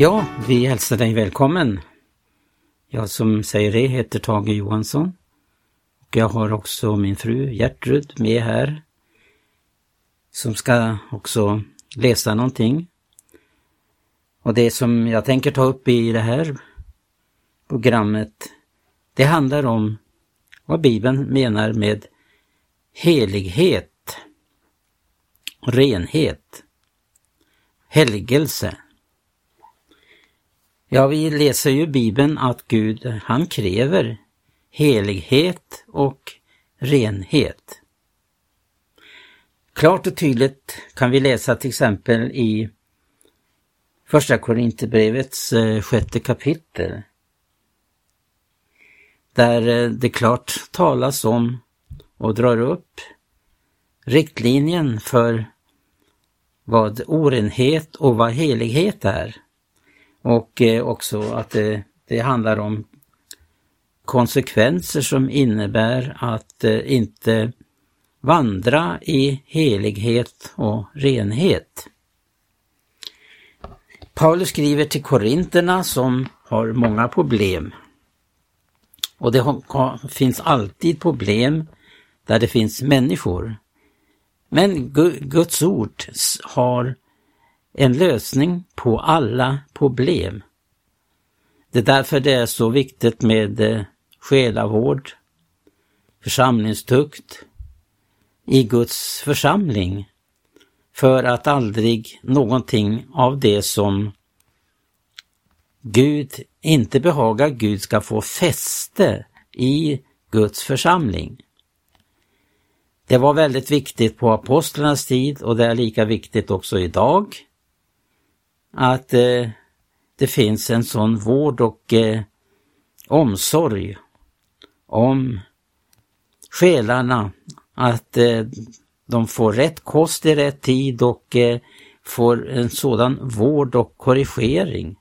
Ja, vi hälsar dig välkommen. Jag som säger det heter Tage Johansson. Och jag har också min fru Gertrud med här. Som ska också läsa någonting. Och det som jag tänker ta upp i det här programmet, det handlar om vad Bibeln menar med helighet, renhet, helgelse. Ja, vi läser ju Bibeln att Gud, han kräver helighet och renhet. Klart och tydligt kan vi läsa till exempel i Första Korinthierbrevets eh, sjätte kapitel. Där eh, det klart talas om och drar upp riktlinjen för vad orenhet och vad helighet är. Och eh, också att det, det handlar om konsekvenser som innebär att eh, inte vandra i helighet och renhet. Paulus skriver till korinterna som har många problem. Och det finns alltid problem där det finns människor. Men Guds ord har en lösning på alla problem. Det är därför det är så viktigt med eh, själavård, församlingstukt i Guds församling för att aldrig någonting av det som Gud inte behagar Gud ska få fäste i Guds församling. Det var väldigt viktigt på apostlarnas tid och det är lika viktigt också idag att eh, det finns en sån vård och eh, omsorg om själarna, att eh, de får rätt kost i rätt tid och eh, får en sådan vård och korrigering.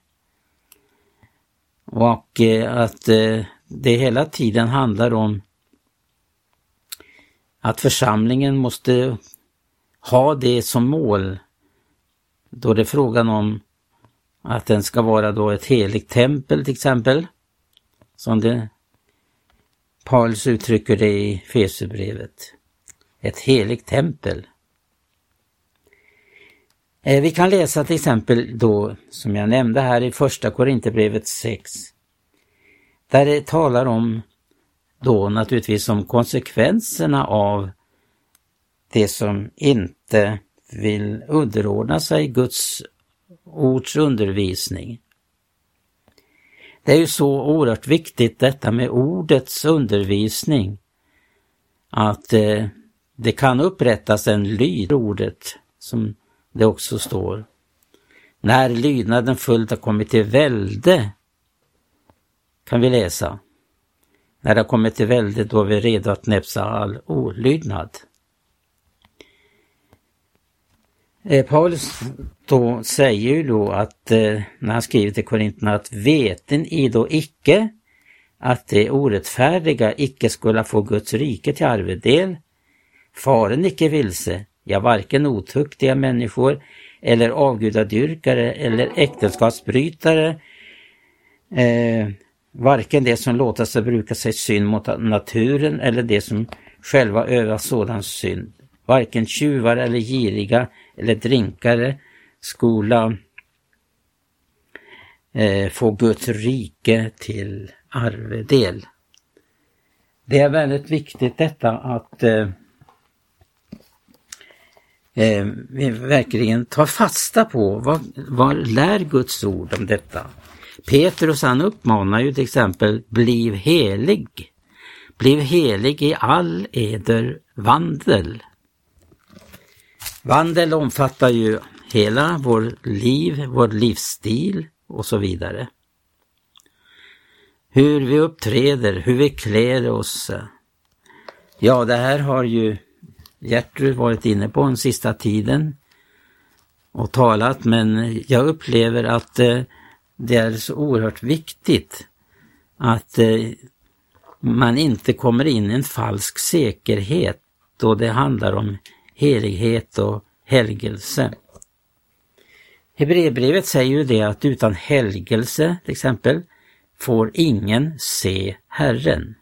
Och eh, att eh, det hela tiden handlar om att församlingen måste ha det som mål då det är frågan om att den ska vara då ett heligt tempel till exempel. Som det Paulus uttrycker det i Fesebrevet. Ett heligt tempel. Eh, vi kan läsa till exempel då, som jag nämnde här i första Korinthierbrevet 6. Där det talar om då naturligtvis om konsekvenserna av det som inte vill underordna sig Guds ords undervisning. Det är ju så oerhört viktigt detta med ordets undervisning. Att eh, det kan upprättas en lyd ordet som det också står. När lydnaden fullt har kommit till välde kan vi läsa. När det har kommit till välde då är vi redo att näpsa all olydnad. Eh, Paulus då säger ju då att eh, när han skriver till Korinterna att veten i då icke att det orättfärdiga icke skulle få Guds rike till arvedel. Faren icke vilse, ja varken otuktiga människor eller avgudadyrkare eller äktenskapsbrytare, eh, varken det som låter sig bruka sig synd mot naturen eller det som själva övar sådan synd, varken tjuvar eller giriga eller drinkare skola eh, få Guds rike till arvedel. Det är väldigt viktigt detta att eh, eh, vi verkligen tar fasta på vad, vad lär Guds ord om detta. Petrus han uppmanar ju till exempel bliv helig. Bliv helig i all eder vandel. Vandel omfattar ju hela vår liv, vår livsstil och så vidare. Hur vi uppträder, hur vi klär oss. Ja, det här har ju Gertrud varit inne på den sista tiden och talat, men jag upplever att eh, det är så oerhört viktigt att eh, man inte kommer in i en falsk säkerhet då det handlar om helighet och helgelse. Hebreerbrevet säger ju det att utan helgelse till exempel får ingen se Herren.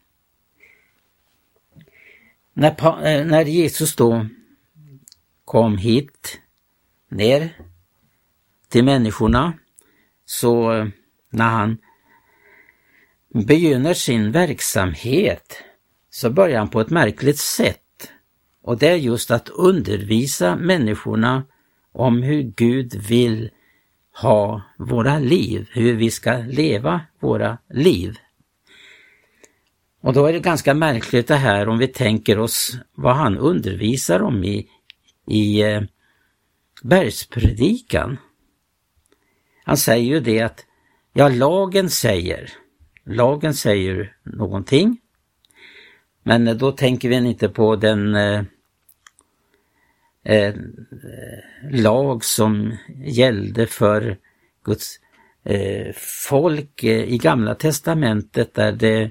När, eh, när Jesus då kom hit ner till människorna så eh, när han begynner sin verksamhet så börjar han på ett märkligt sätt. Och det är just att undervisa människorna om hur Gud vill ha våra liv, hur vi ska leva våra liv. Och då är det ganska märkligt det här om vi tänker oss vad han undervisar om i, i eh, bergspredikan. Han säger ju det att, ja lagen säger, lagen säger någonting, men då tänker vi inte på den eh, eh, lag som gällde för Guds eh, folk eh, i Gamla Testamentet där det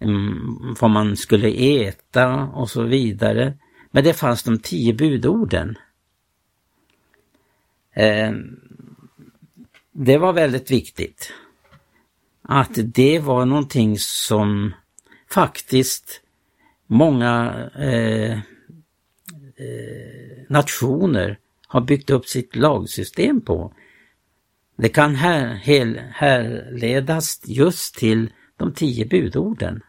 mm, vad man skulle äta och så vidare. Men det fanns de tio budorden. Eh, det var väldigt viktigt. Att det var någonting som faktiskt många eh, Eh, nationer har byggt upp sitt lagsystem på. Det kan här, härledas just till de tio budorden.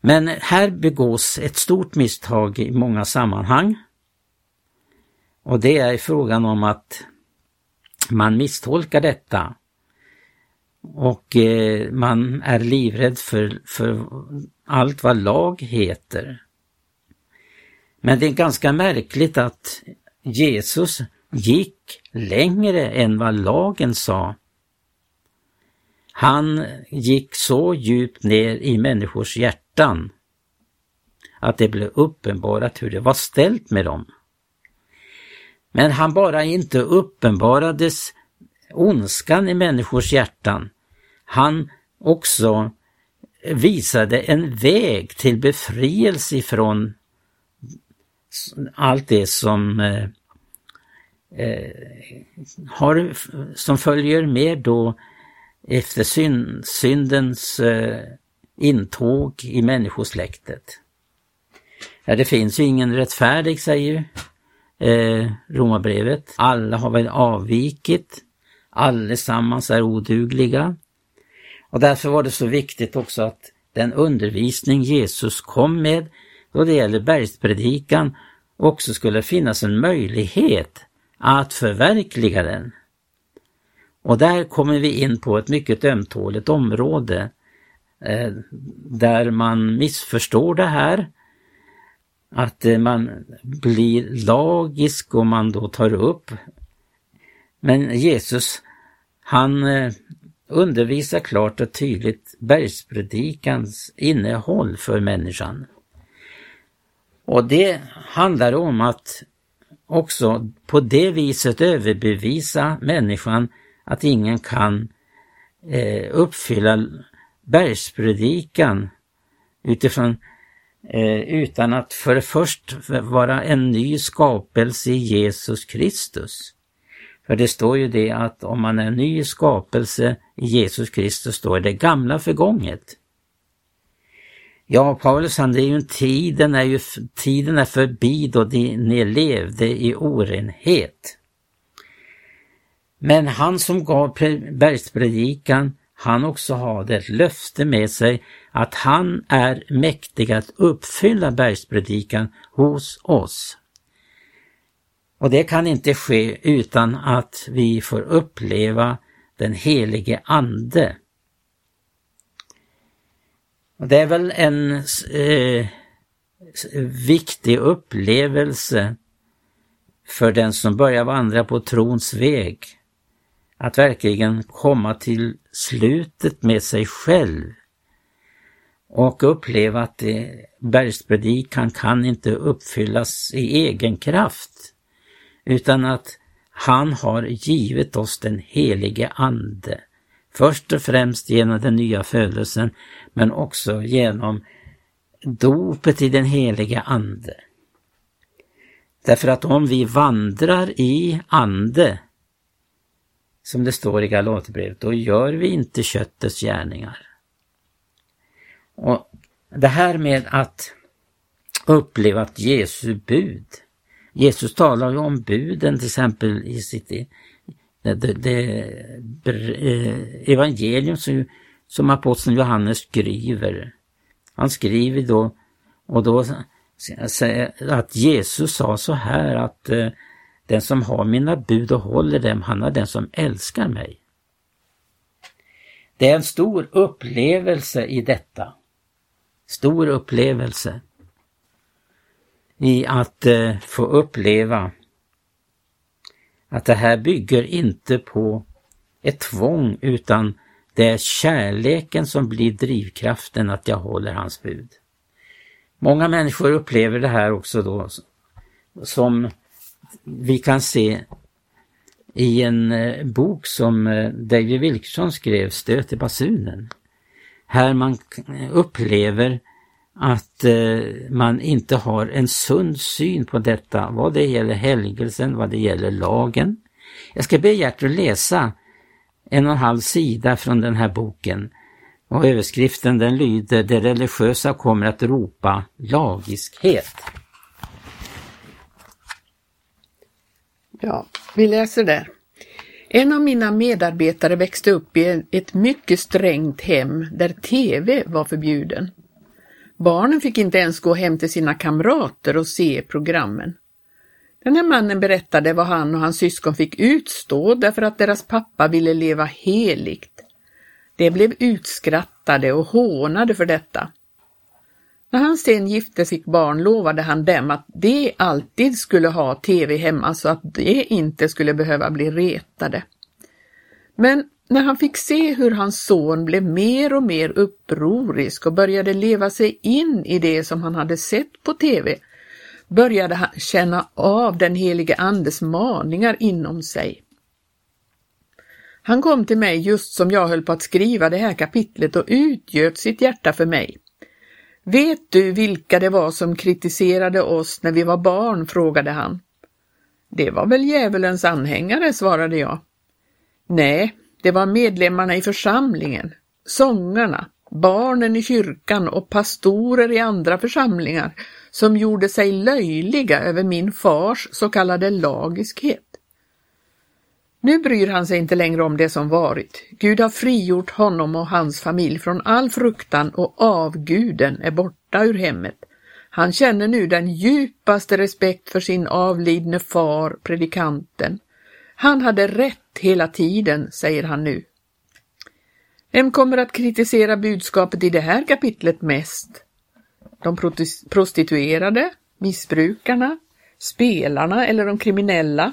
Men här begås ett stort misstag i många sammanhang. Och det är frågan om att man misstolkar detta. Och eh, man är livrädd för, för allt vad lag heter. Men det är ganska märkligt att Jesus gick längre än vad lagen sa. Han gick så djupt ner i människors hjärtan att det blev uppenbarat hur det var ställt med dem. Men han bara inte uppenbarades ondskan i människors hjärtan. Han också visade en väg till befrielse ifrån allt det som eh, eh har, som följer med då efter synd, syndens eh, intåg i människosläktet. Ja, det finns ju ingen rättfärdig, säger eh, Romarbrevet. Alla har väl avvikit. Allesammans är odugliga. Och därför var det så viktigt också att den undervisning Jesus kom med då det gäller bergspredikan också skulle finnas en möjlighet att förverkliga den. Och där kommer vi in på ett mycket ömtåligt område eh, där man missförstår det här. Att eh, man blir lagisk och man då tar upp. Men Jesus, han eh, undervisar klart och tydligt bergspredikans innehåll för människan. Och det handlar om att också på det viset överbevisa människan att ingen kan eh, uppfylla bergspredikan utifrån eh, utan att för först vara en ny skapelse i Jesus Kristus. För det står ju det att om man är en ny skapelse i Jesus Kristus då är det gamla förgånget. Ja, Paulus han, det är ju en tiden är ju, tiden är förbi då ni levde i orenhet. Men han som gav bergspredikan, han också hade ett löfte med sig att han är mäktig att uppfylla bergspredikan hos oss. Och det kan inte ske utan att vi får uppleva den helige Ande. Det är väl en eh, viktig upplevelse för den som börjar vandra på trons väg. Att verkligen komma till slutet med sig själv och uppleva att bergspredikan kan inte uppfyllas i egen kraft utan att han har givit oss den helige Ande. Först och främst genom den nya födelsen men också genom dopet i den helige Ande. Därför att om vi vandrar i ande, som det står i Galaterbrevet, då gör vi inte köttets gärningar. Och Det här med att uppleva att Jesu bud, Jesus talar ju om buden till exempel i sitt det, det, det eh, evangelium som, som aposteln Johannes skriver. Han skriver då och då att Jesus sa så här att eh, den som har mina bud och håller dem, han är den som älskar mig. Det är en stor upplevelse i detta. Stor upplevelse i att eh, få uppleva att det här bygger inte på ett tvång utan det är kärleken som blir drivkraften att jag håller hans bud. Många människor upplever det här också då som vi kan se i en eh, bok som eh, David Wilkerson skrev, Stöt i basunen. Här man eh, upplever att eh, man inte har en sund syn på detta vad det gäller helgelsen, vad det gäller lagen. Jag ska be Gertrud läsa en och en halv sida från den här boken och överskriften den lyder Det religiösa kommer att ropa lagiskhet. Ja, vi läser där. En av mina medarbetare växte upp i ett mycket strängt hem där TV var förbjuden. Barnen fick inte ens gå hem till sina kamrater och se programmen. Den här mannen berättade vad han och hans syskon fick utstå därför att deras pappa ville leva heligt. De blev utskrattade och hånade för detta. När han sen gifte sitt barn lovade han dem att de alltid skulle ha tv hemma så att de inte skulle behöva bli retade. Men när han fick se hur hans son blev mer och mer upprorisk och började leva sig in i det som han hade sett på tv, började han känna av den helige Andes maningar inom sig. Han kom till mig just som jag höll på att skriva det här kapitlet och utgöt sitt hjärta för mig. Vet du vilka det var som kritiserade oss när vi var barn? frågade han. Det var väl djävulens anhängare, svarade jag. Nej, det var medlemmarna i församlingen, sångarna, barnen i kyrkan och pastorer i andra församlingar som gjorde sig löjliga över min fars så kallade lagiskhet. Nu bryr han sig inte längre om det som varit. Gud har frigjort honom och hans familj från all fruktan och avguden är borta ur hemmet. Han känner nu den djupaste respekt för sin avlidne far, predikanten. Han hade rätt hela tiden, säger han nu. Vem kommer att kritisera budskapet i det här kapitlet mest? De prostituerade, missbrukarna, spelarna eller de kriminella?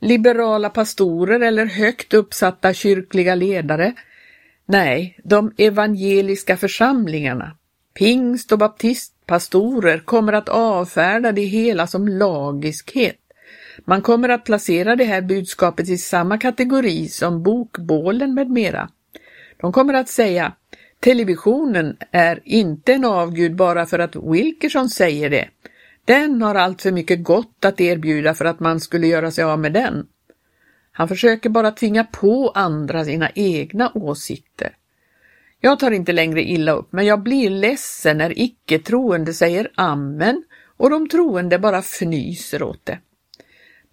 Liberala pastorer eller högt uppsatta kyrkliga ledare? Nej, de evangeliska församlingarna, pingst och baptistpastorer kommer att avfärda det hela som lagiskhet. Man kommer att placera det här budskapet i samma kategori som bokbålen med mera. De kommer att säga Televisionen är inte en avgud bara för att Wilkerson säger det. Den har allt för mycket gott att erbjuda för att man skulle göra sig av med den. Han försöker bara tvinga på andra sina egna åsikter. Jag tar inte längre illa upp, men jag blir ledsen när icke-troende säger amen och de troende bara fnyser åt det.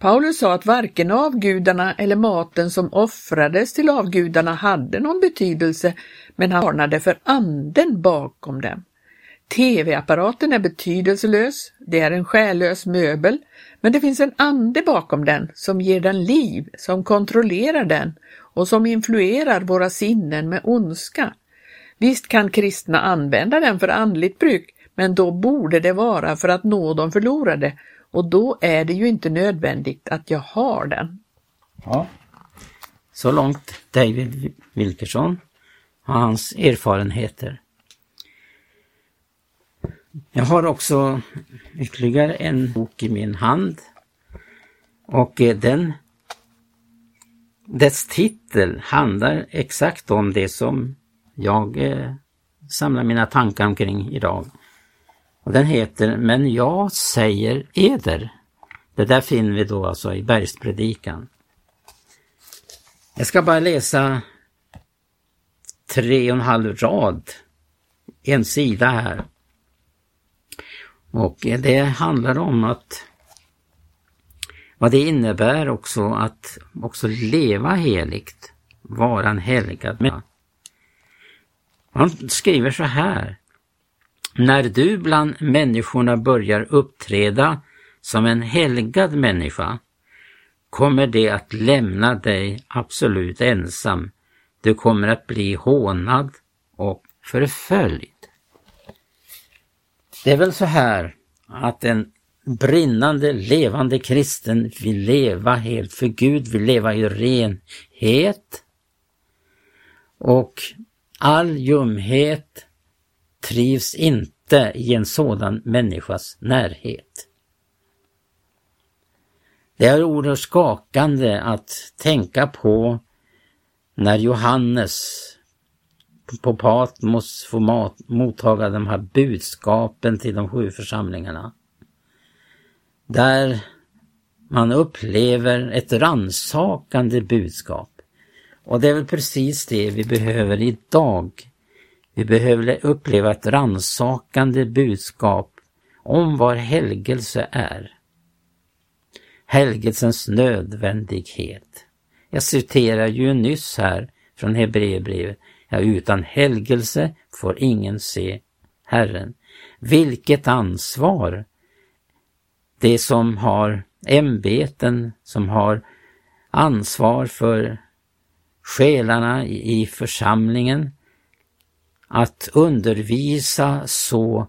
Paulus sa att varken avgudarna eller maten som offrades till avgudarna hade någon betydelse, men han varnade för anden bakom dem. TV-apparaten är betydelselös, det är en själlös möbel, men det finns en ande bakom den som ger den liv, som kontrollerar den och som influerar våra sinnen med ondska. Visst kan kristna använda den för andligt bruk, men då borde det vara för att nå de förlorade och då är det ju inte nödvändigt att jag har den. Ja, så långt David Wilkerson och hans erfarenheter. Jag har också ytterligare en bok i min hand och eh, den dess titel handlar exakt om det som jag eh, samlar mina tankar omkring idag. Och den heter Men jag säger eder Det där finner vi då alltså i Bergspredikan. Jag ska bara läsa tre och en halv rad, en sida här. Och det handlar om att vad det innebär också att också leva heligt, vara en helgad människa. Han skriver så här. När du bland människorna börjar uppträda som en helgad människa kommer det att lämna dig absolut ensam. Du kommer att bli hånad och förföljd. Det är väl så här att en brinnande, levande kristen vill leva helt för Gud, vill leva i renhet. Och all ljumhet trivs inte i en sådan människas närhet. Det är oerhört skakande att tänka på när Johannes på Patmos får mottaga de här budskapen till de sju församlingarna. Där man upplever ett ransakande budskap. Och det är väl precis det vi behöver idag. Vi behöver uppleva ett ransakande budskap om vad helgelse är. Helgelsens nödvändighet. Jag citerar ju nyss här från Hebreerbrevet. Ja, utan helgelse får ingen se Herren. Vilket ansvar det som har ämbeten, som har ansvar för själarna i församlingen, att undervisa så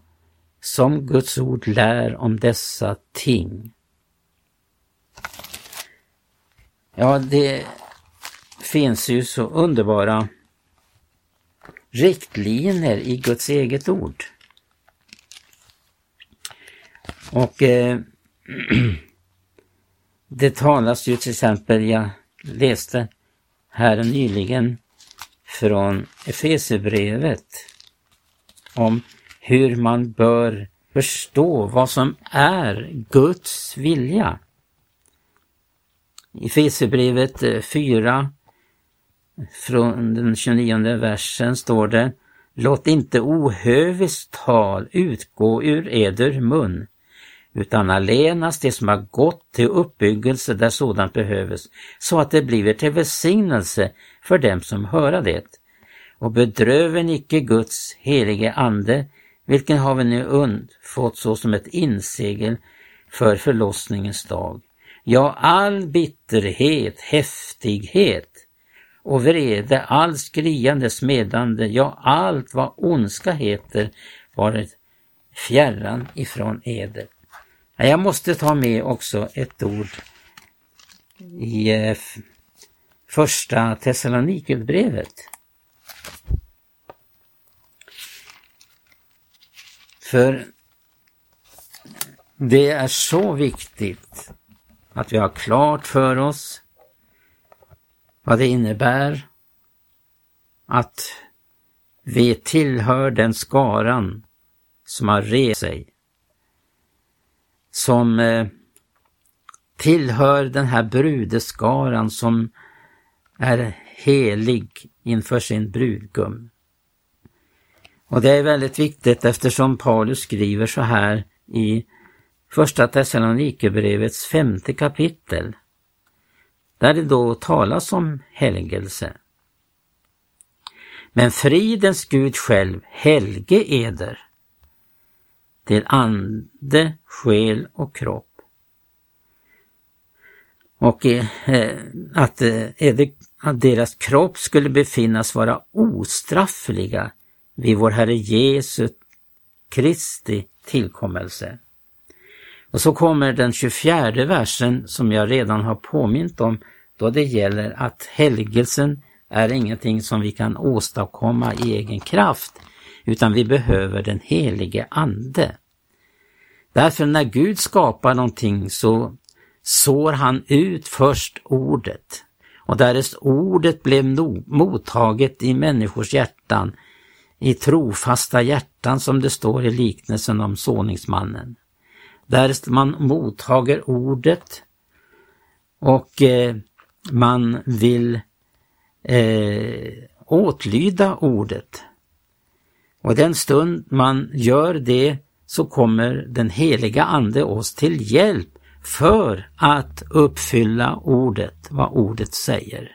som Guds ord lär om dessa ting. Ja, det finns ju så underbara riktlinjer i Guds eget ord. Och eh, det talas ju till exempel, jag läste här nyligen från Efesierbrevet om hur man bör förstå vad som är Guds vilja. I Efesierbrevet eh, 4 från den 29 versen står det Låt inte ohöviskt tal utgå ur eder mun, utan allenast det som har gått till uppbyggelse där sådant behövs, så att det blir till välsignelse för dem som höra det. Och bedröven icke Guds helige ande, vilken har vi nu undfått såsom ett insegel för förlossningens dag. Ja, all bitterhet, häftighet och vrede, all skriande, smedande, ja, allt vad ondska heter, varit fjärran ifrån eder. Jag måste ta med också ett ord i eh, första Thessalonikerbrevet. För det är så viktigt att vi har klart för oss vad det innebär att vi tillhör den skaran som har rest sig som eh, tillhör den här brudeskaran som är helig inför sin brudgum. Och det är väldigt viktigt eftersom Paulus skriver så här i Första Thessalonikerbrevets femte kapitel, där det då talas om helgelse. Men fridens Gud själv helge eder till ande, själ och kropp. Och eh, att, eh, att deras kropp skulle befinnas vara ostraffliga vid vår Herre Jesu Kristi tillkommelse. Och så kommer den 24 versen som jag redan har påmint om då det gäller att helgelsen är ingenting som vi kan åstadkomma i egen kraft utan vi behöver den helige Ande. Därför när Gud skapar någonting så sår han ut först ordet. Och därest ordet blev mottaget i människors hjärtan, i trofasta hjärtan som det står i liknelsen om såningsmannen, därest man mottager ordet och eh, man vill eh, åtlyda ordet. Och den stund man gör det så kommer den heliga Ande oss till hjälp för att uppfylla ordet, vad ordet säger.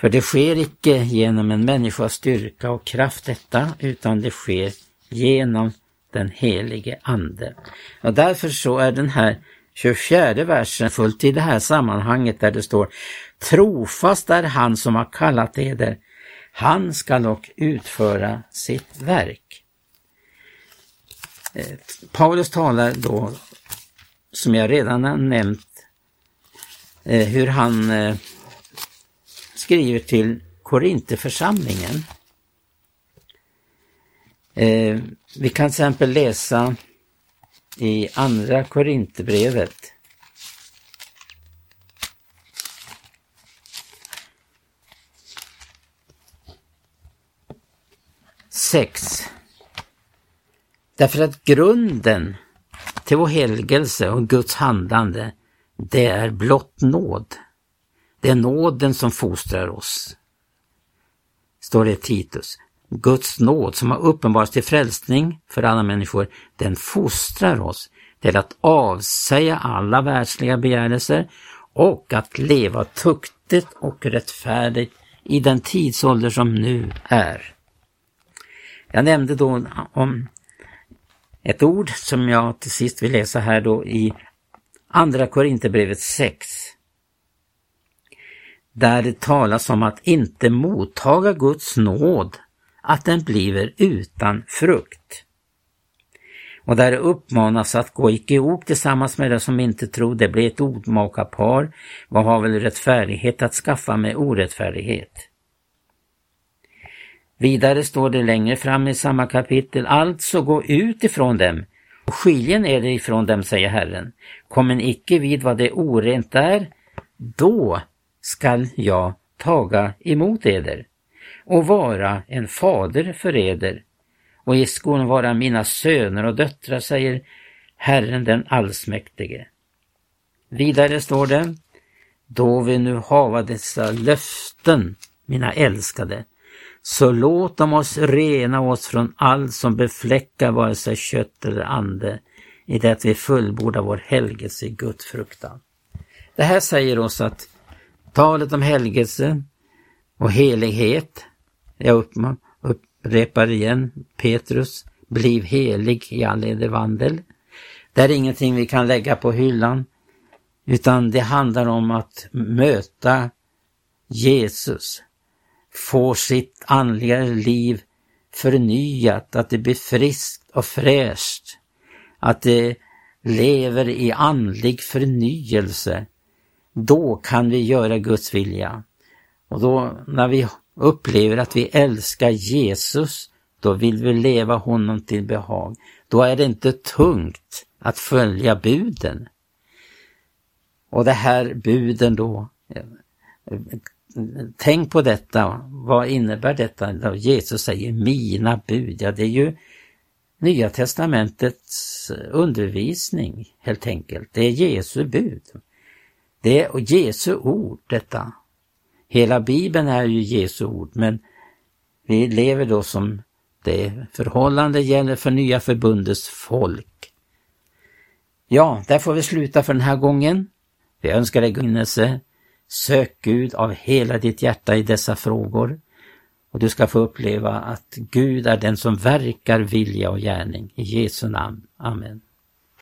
För det sker icke genom en människas styrka och kraft detta, utan det sker genom den helige Ande. Och därför så är den här 24 versen fullt i det här sammanhanget där det står Trofast är han som har kallat eder, han skall dock utföra sitt verk. Eh, Paulus talar då, som jag redan har nämnt, eh, hur han eh, skriver till Korintheförsamlingen. Vi kan till exempel läsa i Andra Korinthierbrevet 6. Därför att grunden till vår helgelse och Guds handlande, det är blott nåd. Det är nåden som fostrar oss. Står det i Titus. Guds nåd som har uppenbarats till frälsning för alla människor, den fostrar oss till att avsäga alla världsliga begärelser och att leva tuktigt och rättfärdigt i den tidsålder som nu är. Jag nämnde då om ett ord som jag till sist vill läsa här då i Andra Korinthierbrevet 6. Där det talas om att inte mottaga Guds nåd, att den bliver utan frukt. Och där det uppmanas att gå icke ihop tillsammans med det som inte tror, det blir ett ordmakarpar. Vad har väl rättfärdighet att skaffa med orättfärdighet? Vidare står det längre fram i samma kapitel, alltså gå ut ifrån dem och skiljen är det ifrån dem, säger Herren. Kommer icke vid vad det orent är, då skall jag taga emot eder och vara en fader för eder och i skon vara mina söner och döttrar, säger Herren den allsmäktige. Vidare står det, då vi nu hava dessa löften, mina älskade, så låt dem oss rena oss från allt som befläckar vare sig kött eller ande, i det att vi fullbordar vår helgelse i Guds fruktan. Det här säger oss att talet om helgelse och helighet, jag upprepar igen Petrus, bliv helig i all eder vandel. Det är ingenting vi kan lägga på hyllan, utan det handlar om att möta Jesus, får sitt andliga liv förnyat, att det blir friskt och fräscht, att det lever i andlig förnyelse, då kan vi göra Guds vilja. Och då när vi upplever att vi älskar Jesus, då vill vi leva honom till behag. Då är det inte tungt att följa buden. Och det här buden då Tänk på detta, vad innebär detta? Jesus säger mina bud, ja det är ju Nya testamentets undervisning helt enkelt. Det är Jesu bud. Det är Jesu ord detta. Hela bibeln är ju Jesu ord men vi lever då som det förhållande gäller för nya förbundets folk. Ja, där får vi sluta för den här gången. Vi önskar dig gunnelse Sök Gud av hela ditt hjärta i dessa frågor och du ska få uppleva att Gud är den som verkar vilja och gärning. I Jesu namn. Amen.